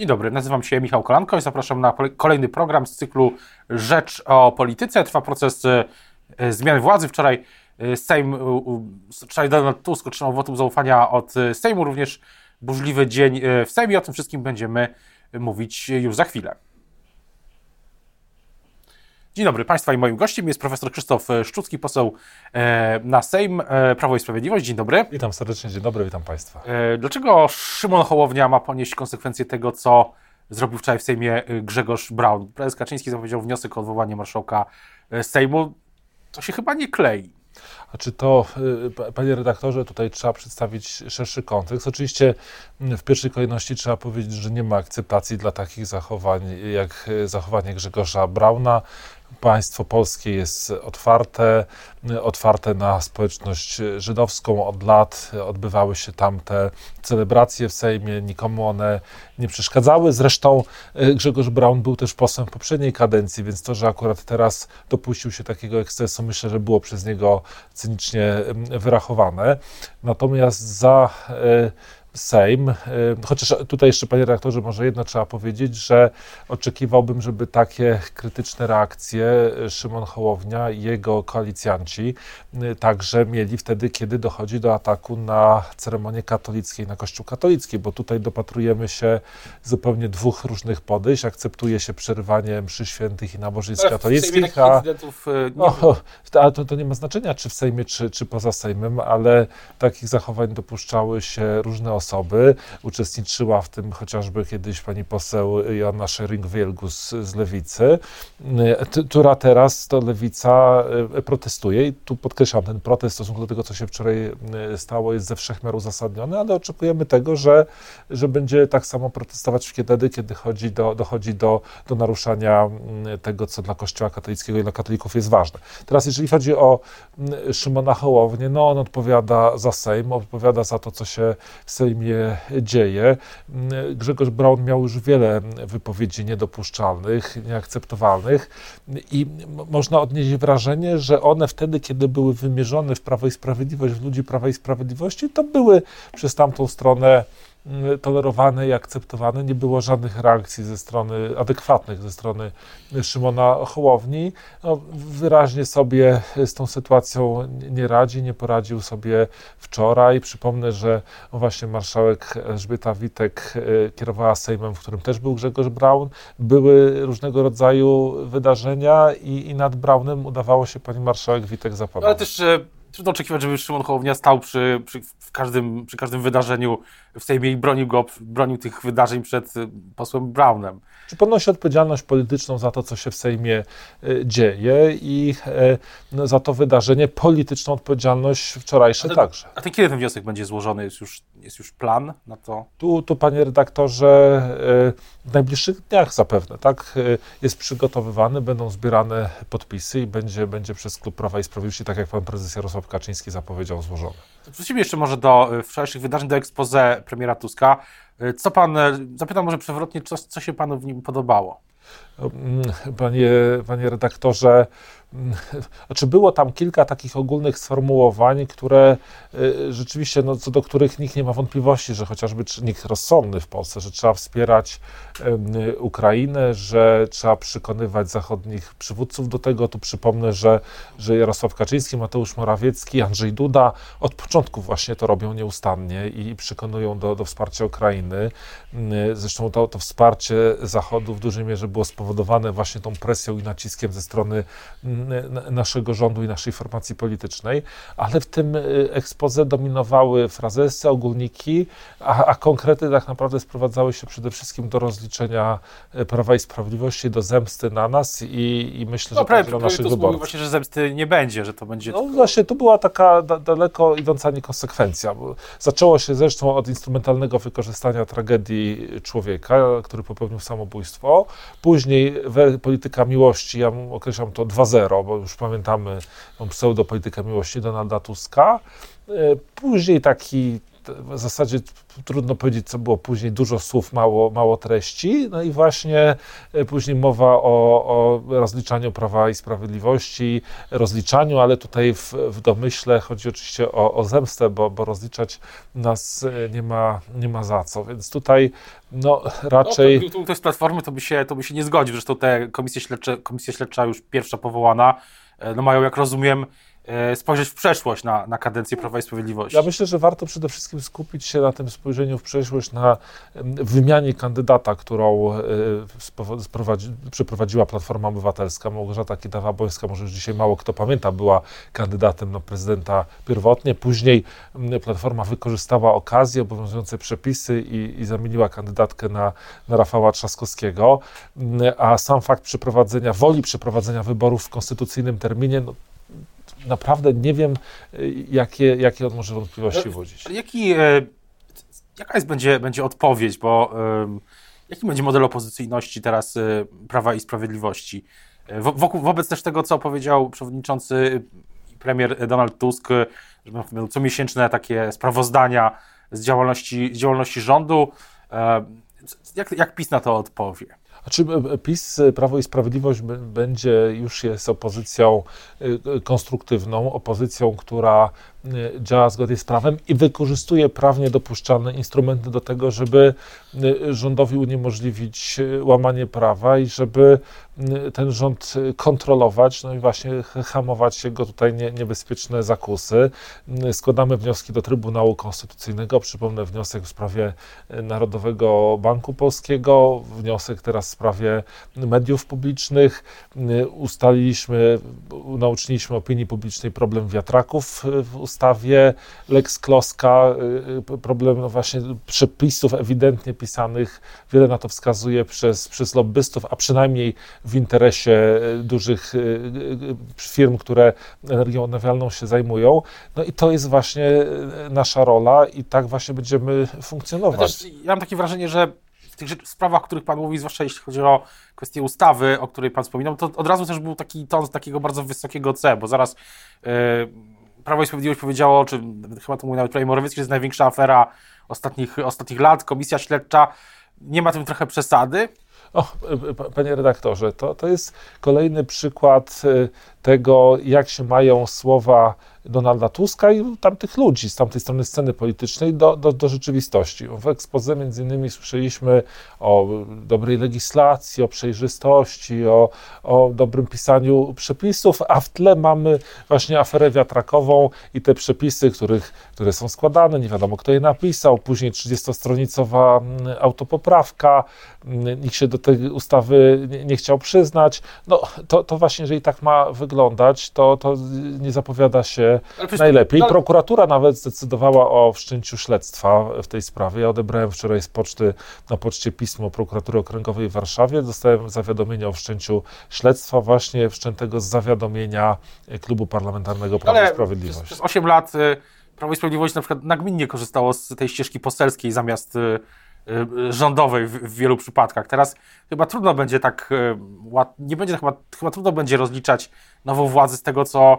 Dzień dobry, nazywam się Michał Kolanko i zapraszam na kolejny program z cyklu Rzecz o polityce. Trwa proces e, zmian władzy. Wczoraj e, Sejm, wczoraj Donald Tusk otrzymał wotum zaufania od e, Sejmu, również burzliwy dzień w Sejmie. O tym wszystkim będziemy mówić już za chwilę. Dzień dobry Państwa i moim gościem jest profesor Krzysztof Szczucki, poseł na Sejm Prawo i Sprawiedliwość. Dzień dobry. Witam serdecznie, dzień dobry, witam Państwa. Dlaczego Szymon Hołownia ma ponieść konsekwencje tego, co zrobił wczoraj w Sejmie Grzegorz Braun? Prezes Kaczyński zapowiedział wniosek o odwołanie marszałka Sejmu. To się chyba nie klei. A czy to, panie redaktorze, tutaj trzeba przedstawić szerszy kontekst. Oczywiście w pierwszej kolejności trzeba powiedzieć, że nie ma akceptacji dla takich zachowań jak zachowanie Grzegorza Brauna państwo polskie jest otwarte, otwarte na społeczność żydowską. Od lat odbywały się tam te celebracje w Sejmie, nikomu one nie przeszkadzały. Zresztą e, Grzegorz Braun był też posłem w poprzedniej kadencji, więc to, że akurat teraz dopuścił się takiego ekscesu, myślę, że było przez niego cynicznie wyrachowane. Natomiast za e, Sejm, e, chociaż tutaj jeszcze, panie redaktorze, może jedno trzeba powiedzieć, że oczekiwałbym, żeby takie krytyczne reakcje Szymon Hołownia i jego koalicjanci e, także mieli wtedy, kiedy dochodzi do ataku na ceremonię katolickiej, na Kościół katolicki, bo tutaj dopatrujemy się zupełnie dwóch różnych podejść. Akceptuje się przerywanie mszy świętych i nabożeństw katolickich, a, o, a to, to nie ma znaczenia, czy w Sejmie, czy, czy poza Sejmem, ale takich zachowań dopuszczały się różne osoby. Uczestniczyła w tym chociażby kiedyś pani poseł Joanna Schering-Wielgus z Lewicy, która teraz to Lewica e, protestuje i tu podkreślam, ten protest w stosunku do tego, co się wczoraj e, stało, jest ze wszech miar uzasadniony, ale oczekujemy tego, że, że będzie tak samo protestować wtedy, kiedy chodzi do, dochodzi do, do naruszania tego, co dla Kościoła katolickiego i dla katolików jest ważne. Teraz, jeżeli chodzi o Szymona Hołownię, no on odpowiada za Sejm, odpowiada za to, co się w Sejmie Sejmie dzieje. Grzegorz Braun miał już wiele wypowiedzi niedopuszczalnych, nieakceptowalnych i można odnieść wrażenie, że one wtedy, kiedy były wymierzone w Prawo i Sprawiedliwość, w ludzi Prawa i Sprawiedliwości, to były przez tamtą stronę tolerowane i akceptowane. Nie było żadnych reakcji ze strony, adekwatnych ze strony Szymona Hołowni. No, wyraźnie sobie z tą sytuacją nie radzi, nie poradził sobie wczoraj. Przypomnę, że właśnie marszałek Elżbieta Witek y, kierowała Sejmem, w którym też był Grzegorz Braun. Były różnego rodzaju wydarzenia i, i nad Braunem udawało się pani marszałek Witek zapanować. Ale też trudno oczekiwać, żeby Szymon Hołownia stał przy, przy, w każdym, przy każdym wydarzeniu w Sejmie i bronił go, bronił tych wydarzeń przed y, posłem Brownem. Czy ponosi odpowiedzialność polityczną za to, co się w Sejmie y, dzieje i e, no, za to wydarzenie, polityczną odpowiedzialność wczorajsze a także. A ten kiedy ten wniosek będzie złożony? Jest już, jest już plan na to? Tu, tu panie redaktorze, e, w najbliższych dniach zapewne, tak? E, jest przygotowywany, będą zbierane podpisy i będzie, będzie przez Klub Prawa i Sprawiedliwości, tak jak pan prezes Jarosław Kaczyński zapowiedział, złożony. Wrócimy jeszcze może do wczorajszych wydarzeń, do expose premiera Tuska. Co pan, zapytam może przewrotnie, co, co się panu w nim podobało? Panie, panie redaktorze, znaczy było tam kilka takich ogólnych sformułowań, które y, rzeczywiście, no, co do których nikt nie ma wątpliwości, że chociażby nikt rozsądny w Polsce, że trzeba wspierać Ukrainę, że trzeba przekonywać zachodnich przywódców do tego. Tu przypomnę, że, że Jarosław Kaczyński, Mateusz Morawiecki, Andrzej Duda od początku właśnie to robią nieustannie i przekonują do, do wsparcia Ukrainy. Zresztą to, to wsparcie Zachodu w dużej mierze było spowodowane właśnie tą presją i naciskiem ze strony naszego rządu i naszej formacji politycznej, ale w tym y, ekspoze dominowały frazesy, ogólniki, a, a konkrety tak naprawdę sprowadzały się przede wszystkim do rozliczenia y, Prawa i Sprawiedliwości, do zemsty na nas i, i myślę, no, że prawie, prawie naszych wyborów. właśnie, że zemsty nie będzie, że to będzie... No tylko... właśnie, to była taka da, daleko idąca niekonsekwencja. Zaczęło się zresztą od instrumentalnego wykorzystania tragedii człowieka, który popełnił samobójstwo. Później polityka miłości, ja określam to 2-0, bo już pamiętamy tą pseudopolitykę miłości Donalda Tuska. E, później taki w zasadzie trudno powiedzieć, co było później, dużo słów, mało, mało treści, no i właśnie później mowa o, o rozliczaniu Prawa i Sprawiedliwości, rozliczaniu, ale tutaj w, w domyśle chodzi oczywiście o, o zemstę, bo, bo rozliczać nas nie ma, nie ma za co, więc tutaj no raczej... No, to, to, z Platformy to by, się, to by się nie zgodził, zresztą te komisje śledcze, komisja śledcza już pierwsza powołana, no mają, jak rozumiem, E, spojrzeć w przeszłość na, na kadencję Prawa i Sprawiedliwości. Ja myślę, że warto przede wszystkim skupić się na tym spojrzeniu w przeszłość, na wymianie kandydata, którą e, przeprowadziła Platforma Obywatelska. Małgorzata Kidawa-Bońska, może już dzisiaj mało kto pamięta, była kandydatem na prezydenta pierwotnie. Później Platforma wykorzystała okazję, obowiązujące przepisy i, i zamieniła kandydatkę na, na Rafała Trzaskowskiego. A sam fakt przeprowadzenia, woli przeprowadzenia wyborów w konstytucyjnym terminie, no, naprawdę nie wiem, y, jakie, jakie on może wątpliwości no, budzić. Jaki, e, jaka jest będzie, będzie odpowiedź, bo jaki będzie model opozycyjności teraz e, Prawa i Sprawiedliwości? E, wokół, wobec też tego, co powiedział przewodniczący premier Donald Tusk, że będą comiesięczne takie sprawozdania z działalności, z działalności rządu. Jak, jak PiS na to odpowie? A czy PiS, Prawo i Sprawiedliwość będzie, już jest opozycją konstruktywną, opozycją, która działa zgodnie z prawem i wykorzystuje prawnie dopuszczalne instrumenty do tego, żeby rządowi uniemożliwić łamanie prawa i żeby ten rząd kontrolować, no i właśnie hamować jego tutaj nie, niebezpieczne zakusy. Składamy wnioski do Trybunału Konstytucyjnego. Przypomnę wniosek w sprawie Narodowego Banku Polskiego, wniosek teraz sprawie mediów publicznych. Ustaliliśmy, nauczyliśmy opinii publicznej problem wiatraków w ustawie Lex Kloska, problem no właśnie przepisów ewidentnie pisanych, wiele na to wskazuje przez, przez lobbystów, a przynajmniej w interesie dużych firm, które energią odnawialną się zajmują. No i to jest właśnie nasza rola i tak właśnie będziemy funkcjonować. Ja mam takie wrażenie, że tych sprawach, o których Pan mówi, zwłaszcza jeśli chodzi o kwestię ustawy, o której Pan wspominał, to od razu też był taki ton takiego bardzo wysokiego C, bo zaraz yy, Prawo i Sprawiedliwość powiedziało, czy chyba to mówił nawet premier Morawiecki, że jest największa afera ostatnich, ostatnich lat, komisja śledcza, nie ma tym trochę przesady? O, panie redaktorze, to, to jest kolejny przykład y, tego, jak się mają słowa Donalda Tuska i tamtych ludzi z tamtej strony sceny politycznej do, do, do rzeczywistości. W ekspoze między innymi słyszeliśmy o dobrej legislacji, o przejrzystości, o, o dobrym pisaniu przepisów, a w tle mamy właśnie aferę wiatrakową i te przepisy, których, które są składane, nie wiadomo kto je napisał, później 30-stronicowa mm, autopoprawka, mm, nikt się do tej ustawy nie, nie chciał przyznać. No to, to właśnie, jeżeli tak ma wyglądać, to, to nie zapowiada się najlepiej. Prokuratura nawet zdecydowała o wszczęciu śledztwa w tej sprawie. Ja odebrałem wczoraj z poczty, na poczcie pismo prokuratury okręgowej w Warszawie. Dostałem zawiadomienie o wszczęciu śledztwa właśnie wszczętego z zawiadomienia Klubu Parlamentarnego Prawo i Sprawiedliwość. Przez, przez 8 lat y, Prawo i Sprawiedliwość na przykład nagminnie korzystało z tej ścieżki poselskiej zamiast y, y, rządowej w, w, wielu przypadkach. Teraz chyba trudno będzie tak, nie będzie chyba, chyba trudno będzie rozliczać nową władzę z tego, co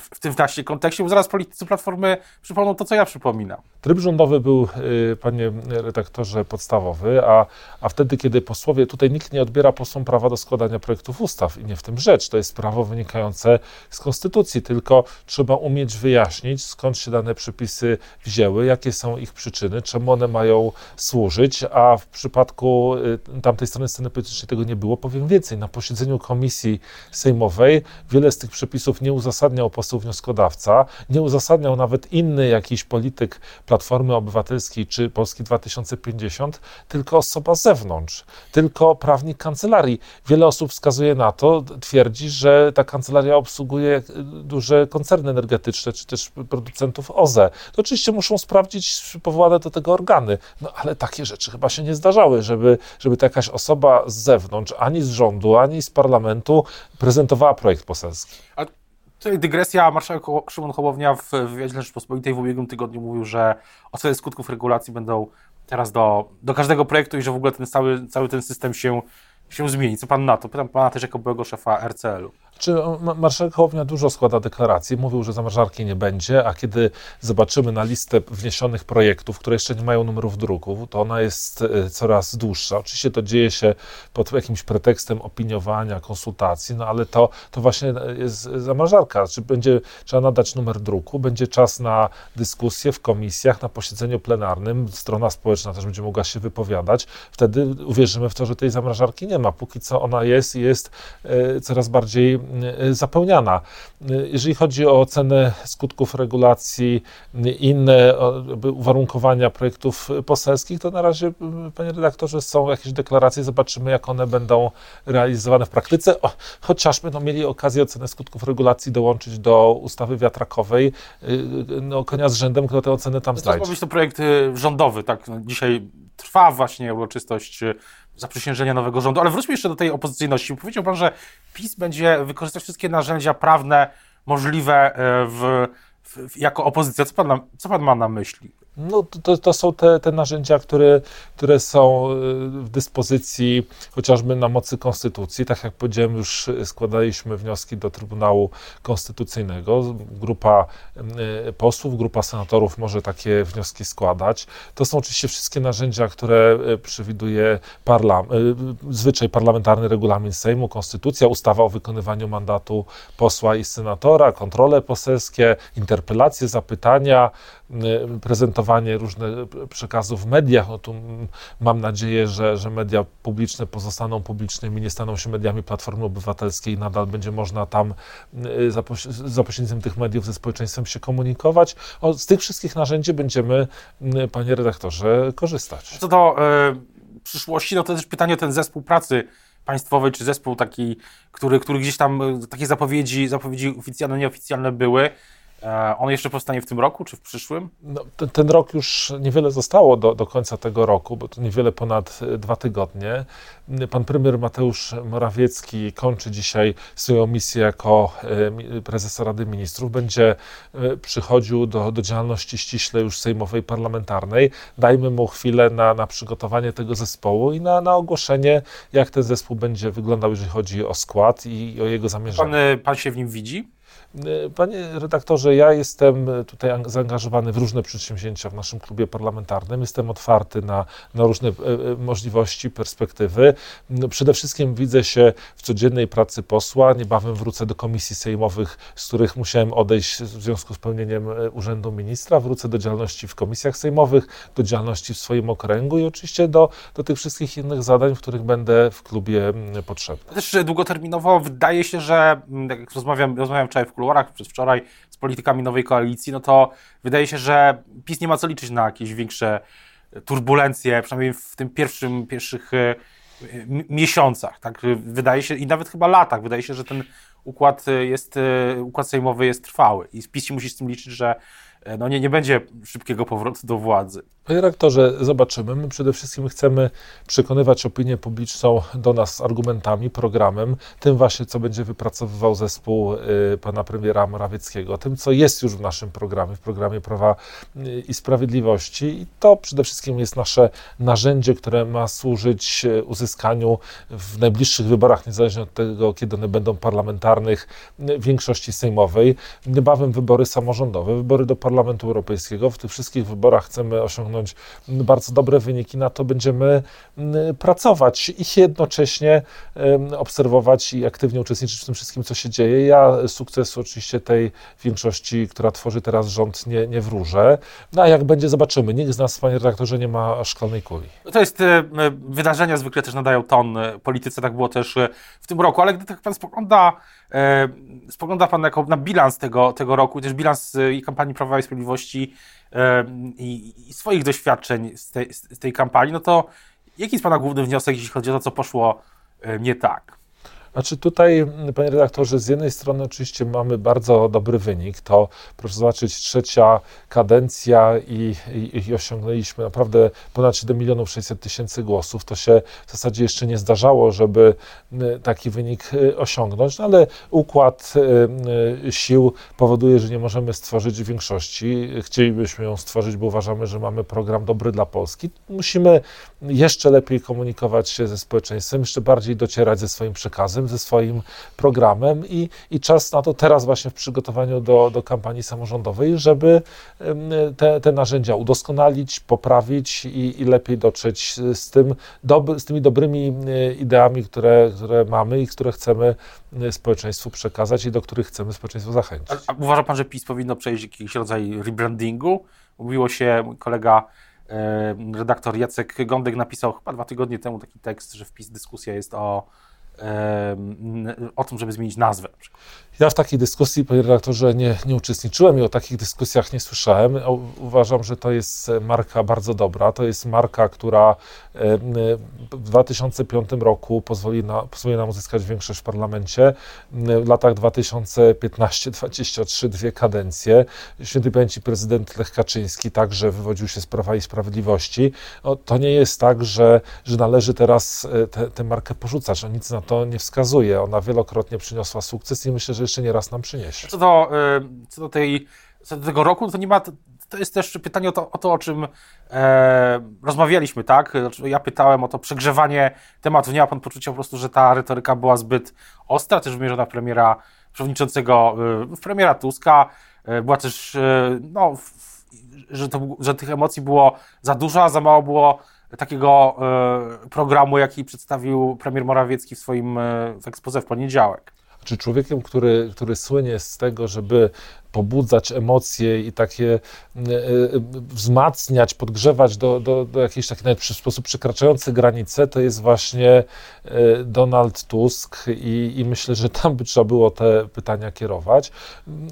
w tym właśnie kontekście, bo zaraz politycy Platformy przypomną to, co ja przypominam. Tryb rządowy był, y, panie redaktorze, podstawowy, a, a wtedy, kiedy posłowie, tutaj nikt nie odbiera posłom prawa do składania projektów ustaw i nie w tym rzecz, to jest prawo wynikające z konstytucji, tylko trzeba umieć wyjaśnić, skąd się dane przepisy wzięły, jakie są ich przyczyny, czemu one mają służyć, a w przypadku y, tamtej strony sceny politycznej tego nie było. Powiem więcej, na posiedzeniu komisji sejmowej wiele z tych przepisów nie uzasadniał poseł wnioskodawca, nie uzasadniał nawet inny jakiś polityk Platformy Obywatelskiej czy Polski 2050, tylko osoba z zewnątrz, tylko prawnik kancelarii. Wiele osób wskazuje na to, twierdzi, że ta kancelaria obsługuje duże koncerny energetyczne czy też producentów OZE. To oczywiście muszą sprawdzić powołane do tego organy, no ale takie rzeczy chyba się nie zdarzały, żeby, żeby to jakaś osoba z zewnątrz, ani z rządu, ani z parlamentu prezentowała projekt poselski. A Tutaj dygresja, marszałek Szymon Hołownia w wywiadzie Rzeczpospolitej w ubiegłym tygodniu mówił, że oceny skutków regulacji będą teraz do, do każdego projektu i że w ogóle ten cały, cały ten system się, się zmieni. Co pan na to? Pytam pana też jako byłego szefa RCL-u. Czy marszałek Hołownia dużo składa deklaracji, mówił, że zamrażarki nie będzie, a kiedy zobaczymy na listę wniesionych projektów, które jeszcze nie mają numerów druków, to ona jest e, coraz dłuższa. Oczywiście to dzieje się pod jakimś pretekstem opiniowania, konsultacji, no ale to, to właśnie jest zamrażarka. Czy będzie trzeba nadać numer druku, będzie czas na dyskusję w komisjach, na posiedzeniu plenarnym, strona społeczna też będzie mogła się wypowiadać. Wtedy uwierzymy w to, że tej zamrażarki nie ma. Póki co ona jest i jest e, coraz bardziej e, zapełniana. Jeżeli chodzi o ocenę skutków regulacji, inne uwarunkowania projektów poselskich, to na razie, panie redaktorze, są jakieś deklaracje, zobaczymy, jak one będą realizowane w praktyce. O, chociażby no, mieli okazję ocenę skutków regulacji dołączyć do ustawy wiatrakowej, y, no, konia z rzędem, kto te oceny tam znajdzie. To być to projekt y, rządowy, tak? No, dzisiaj trwa właśnie uroczystość y, zaprzysiężenia nowego rządu, ale wróćmy jeszcze do tej opozycyjności. Powiedział pan, że PiS będzie wykorzystać wszystkie narzędzia prawne możliwe w, w, jako opozycja. Co pan, co pan ma na myśli? No, to, to są te, te narzędzia, które, które są y, w dyspozycji chociażby na mocy konstytucji. Tak jak powiedziałem, już składaliśmy wnioski do Trybunału Konstytucyjnego. Grupa y, posłów, grupa senatorów może takie wnioski składać. To są oczywiście wszystkie narzędzia, które y, przewiduje zwyczaj parlamentarny, regulamin Sejmu, konstytucja, ustawa o wykonywaniu mandatu posła i senatora, kontrole poselskie, interpelacje, zapytania, prezentowanie prezentowanie różnych przekazów w mediach. No tu mam nadzieję, że, że media publiczne pozostaną publicznymi, nie staną się mediami Platformy Obywatelskiej, nadal będzie można tam y, za pośrednictwem tych mediów ze społeczeństwem się komunikować. O, z tych wszystkich narzędzi będziemy, y, panie redaktorze, korzystać. Co do y, przyszłości, no to też pytanie o ten zespół pracy państwowej, czy zespół taki, który, który gdzieś tam, takie zapowiedzi, zapowiedzi oficjalne, nieoficjalne były. E, on jeszcze powstanie w tym roku, czy w przyszłym? No, ten, ten, rok już niewiele zostało do, do końca tego roku, bo to niewiele ponad e, dwa tygodnie. Pan premier Mateusz Morawiecki kończy dzisiaj swoją misję jako e, prezes Rady Ministrów. Będzie przychodził do, do działalności ściśle już sejmowej, parlamentarnej. Dajmy mu chwilę na, na przygotowanie tego zespołu i na, na ogłoszenie, jak ten zespół będzie wyglądał, jeżeli chodzi o skład i o jego zamierzenia. Pan, pan się w nim widzi? Panie redaktorze, ja jestem tutaj zaangażowany w różne przedsięwzięcia w naszym klubie parlamentarnym. Jestem otwarty na, na różne e, e, możliwości, perspektywy. No, przede wszystkim widzę się w codziennej pracy posła. Niebawem wrócę do komisji sejmowych, z których musiałem odejść w związku z pełnieniem e, urzędu ministra. Wrócę do działalności w komisjach sejmowych, do działalności w swoim okręgu i oczywiście do, do tych wszystkich innych zadań, w których będę w klubie potrzebny. Też długoterminowo wydaje się, że jak rozmawiam, rozmawiam wczoraj w kuluarach przedwczoraj z politykami nowej koalicji, no to wydaje się, że PiS nie ma co liczyć na jakieś większe turbulencje, przynajmniej w tym pierwszym, pierwszych e, miesiącach, tak? Wydaje się, i nawet chyba latach, wydaje się, że ten układ jest, e, układ sejmowy jest trwały i PiS musi z tym liczyć, że e, no nie, nie będzie szybkiego powrotu do władzy. Panie rektorze, zobaczymy. My przede wszystkim chcemy przekonywać opinię publiczną do nas argumentami, programem, tym właśnie, co będzie wypracowywał zespół y, pana premiera Morawieckiego, tym, co jest już w naszym programie, w programie Prawa y, i Sprawiedliwości. I to przede wszystkim jest nasze narzędzie, które ma służyć y, uzyskaniu w najbliższych wyborach, niezależnie od tego, kiedy one będą parlamentarnych, większości sejmowej. Niebawem wybory samorządowe, wybory do Parlamentu Europejskiego. W tych wszystkich wyborach chcemy osiągnąć osiągnąć bardzo dobre wyniki, na to będziemy pracować i jednocześnie obserwować i aktywnie uczestniczyć w tym wszystkim, co się dzieje. Ja sukcesu oczywiście tej większości, która tworzy teraz rząd, nie, nie wróżę. No a jak będzie, zobaczymy. Nikt z nas, panie redaktorze, nie ma szklanej kuli. To jest, e, wydarzenia zwykle też nadają ton e, polityce, tak było też e, w tym roku, ale gdy tak pan spogląda, spogląda pan jako na bilans tego, tego roku, też bilans i kampanii Prawa i Sprawiedliwości i, i swoich doświadczeń z z tej kampanii, no to jaki jest Pana główny wniosek, jeśli chodzi o to, co poszło nie tak? Znaczy tutaj, panie redaktorze, z jednej strony oczywiście mamy bardzo dobry wynik, to proszę zobaczyć, trzecia kadencja i, i, i osiągnęliśmy naprawdę ponad 7 milionów 600 tysięcy głosów. To się w zasadzie jeszcze nie zdarzało, żeby taki wynik y, osiągnąć, no ale układ y, y, sił powoduje, że nie możemy stworzyć większości. Chcielibyśmy ją stworzyć, bo uważamy, że mamy program dobry dla Polski. Musimy jeszcze lepiej komunikować się ze społeczeństwem, jeszcze bardziej docierać ze swoim przekazem tym ze swoim programem i, i czas na to teraz właśnie w przygotowaniu do, do kampanii samorządowej, żeby te, te narzędzia udoskonalić, poprawić i, i lepiej dotrzeć z, tym, doby, z tymi dobrymi ideami, które, które mamy i które chcemy społeczeństwu przekazać i do których chcemy społeczeństwo zachęcić. A, a uważa pan, że PiS powinno przejść jakiś rodzaj rebrandingu? Mówiło się, mój kolega e, redaktor Jacek Gądek napisał chyba dwa tygodnie temu taki tekst, że w PiS dyskusja jest o, e, o tym, żeby zmienić nazwę. Ja w takiej dyskusji, panie redaktorze, nie, nie uczestniczyłem i o takich dyskusjach nie słyszałem. Uważam, że to jest marka bardzo dobra. To jest marka, która w 2005 roku pozwoli, na, pozwoli nam uzyskać większość w parlamencie. W latach 2015-2023 dwie kadencje. Święty pamięci prezydent Lech Kaczyński także wywodził się z Prawa i Sprawiedliwości. to nie jest tak, że, że należy teraz tę markę porzucać. On nic na to nie wskazuje. Ona wielokrotnie przyniosła sukces i myślę, że jeszcze nie raz nam przyniesie. Co do, y, co do, tej, co do tego roku, to nie ma. To jest też pytanie o to, o, to, o czym e, rozmawialiśmy, tak? Znaczy, ja pytałem o to przegrzewanie tematu. Nie ma pan poczucia po prostu, że ta retoryka była zbyt ostra, też wymierzona premiera przewodniczącego, w premiera Tuska. E, była też, e, no, w, że, to, że tych emocji było za dużo, a za mało było takiego programu, jaki przedstawił premier Morawiecki w swoim w ekspoze w poniedziałek. Czy człowiekiem, który, który słynie z tego, żeby pobudzać emocje i takie e, e, wzmacniać, podgrzewać do, do, do jakiejś takiej nawet w sposób przekraczający granice, to jest właśnie e, Donald Tusk i, i myślę, że tam by trzeba było te pytania kierować.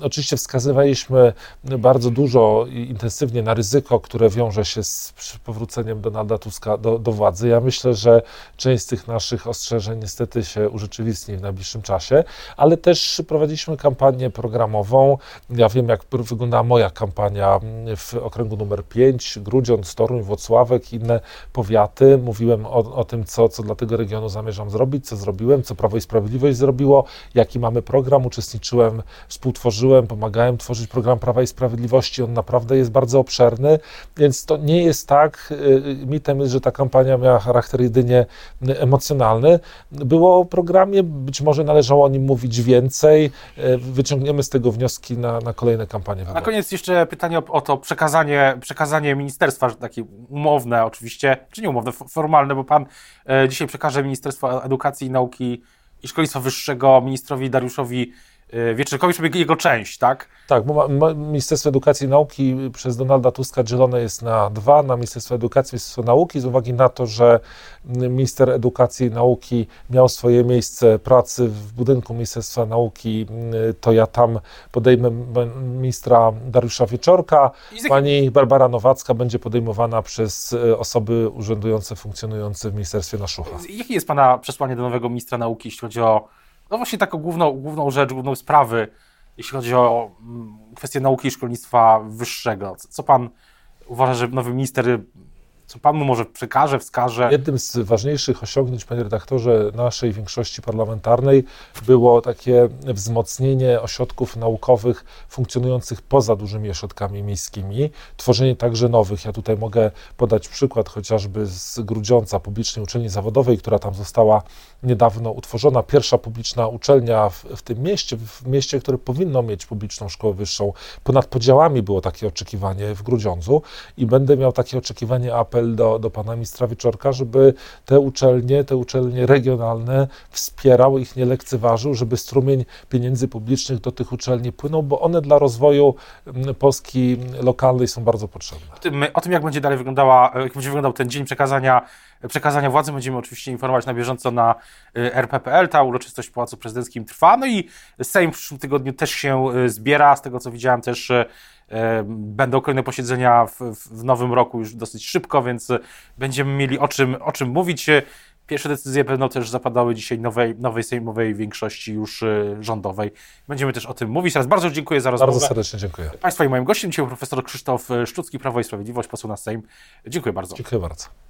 Oczywiście wskazywaliśmy bardzo dużo i intensywnie na ryzyko, które wiąże się z powróceniem Donalda Tuska do, do władzy. Ja myślę, że część z tych naszych ostrzeżeń niestety się urzeczywistni w najbliższym czasie, ale też prowadziliśmy kampanię programową, ja wiem, jak wyglądała moja kampania w okręgu numer 5, Grudziądz, Toruń, Włocławek inne powiaty. Mówiłem o, o tym, co, co dla tego regionu zamierzam zrobić, co zrobiłem, co Prawo i Sprawiedliwość zrobiło, jaki mamy program. Uczestniczyłem, współtworzyłem, pomagałem tworzyć program Prawa i Sprawiedliwości. On naprawdę jest bardzo obszerny, więc to nie jest tak. Y, mitem jest, że ta kampania miała charakter jedynie emocjonalny. Było o programie, być może należało o nim mówić więcej. Y, wyciągniemy z tego wnioski na na kolejne kampanie wyborcze. Na koniec jeszcze pytanie o, o, to przekazanie, przekazanie ministerstwa, takie umowne oczywiście, czy nie umowne, formalne, bo pan e, dzisiaj przekaże Ministerstwo Edukacji i Nauki i Szkolnictwa Wyższego ministrowi Dariuszowi e, Wieczorkowi, żeby jego część, tak? Tak, bo Ministerstwo Edukacji i Nauki przez Donalda Tuska dzielone jest na dwa, na Ministerstwo Edukacji i Ministerstwo Nauki, z uwagi na to, że minister edukacji i nauki miał swoje miejsce pracy w budynku Ministerstwa Nauki, to ja tam podejmę ministra Dariusza Wieczorka, pani Barbara Nowacka będzie podejmowana przez e, osoby urzędujące, funkcjonujące w Ministerstwie na Szucha. Jakie jest Pana przesłanie do nowego ministra nauki, jeśli chodzi o no właśnie taką główną, główną rzecz, główną sprawę, jeśli chodzi o mm, kwestię nauki i szkolnictwa wyższego. Co pan uważa, że nowy minister co Pan mu może przekaże, wskaże? Jednym z ważniejszych osiągnięć, panie redaktorze, naszej większości parlamentarnej było takie wzmocnienie ośrodków naukowych funkcjonujących poza dużymi ośrodkami miejskimi, tworzenie także nowych. Ja tutaj mogę podać przykład chociażby z Grudziąca, publicznej uczelni zawodowej, która tam została niedawno utworzona. Pierwsza publiczna uczelnia w, w tym mieście, w mieście, które powinno mieć publiczną szkołę wyższą. Ponad podziałami było takie oczekiwanie w Grudziądzu i będę miał takie oczekiwanie, apel apel do, do pana ministra Wieczorka, żeby te uczelnie, te uczelnie regionalne wspierał, ich nie lekceważył, żeby strumień pieniędzy publicznych do tych uczelni płynął, bo one dla rozwoju mm, Polski lokalnej są bardzo potrzebne. O tym, jak będzie dalej wyglądała, jak będzie wyglądał ten dzień przekazania, przekazania władzy, będziemy oczywiście informować na bieżąco na y, RPPL. Ta uroczystość w Pałacu Prezydenckim trwa, no i Sejm w przyszłym tygodniu też się y, zbiera, z tego co widziałem też y, Będą kolejne posiedzenia w, w, nowym roku już dosyć szybko, więc będziemy mieli o czym, o czym mówić. Pierwsze decyzje pewno też zapadały dzisiaj nowej, nowej sejmowej większości już e, rządowej. Będziemy też o tym mówić. Teraz bardzo dziękuję za rozmowę. Bardzo serdecznie dziękuję. Państwa i moim gościem dzisiaj profesor Krzysztof Szczucki, Prawo i Sprawiedliwość, poseł na Sejm. Dziękuję bardzo. Dziękuję bardzo.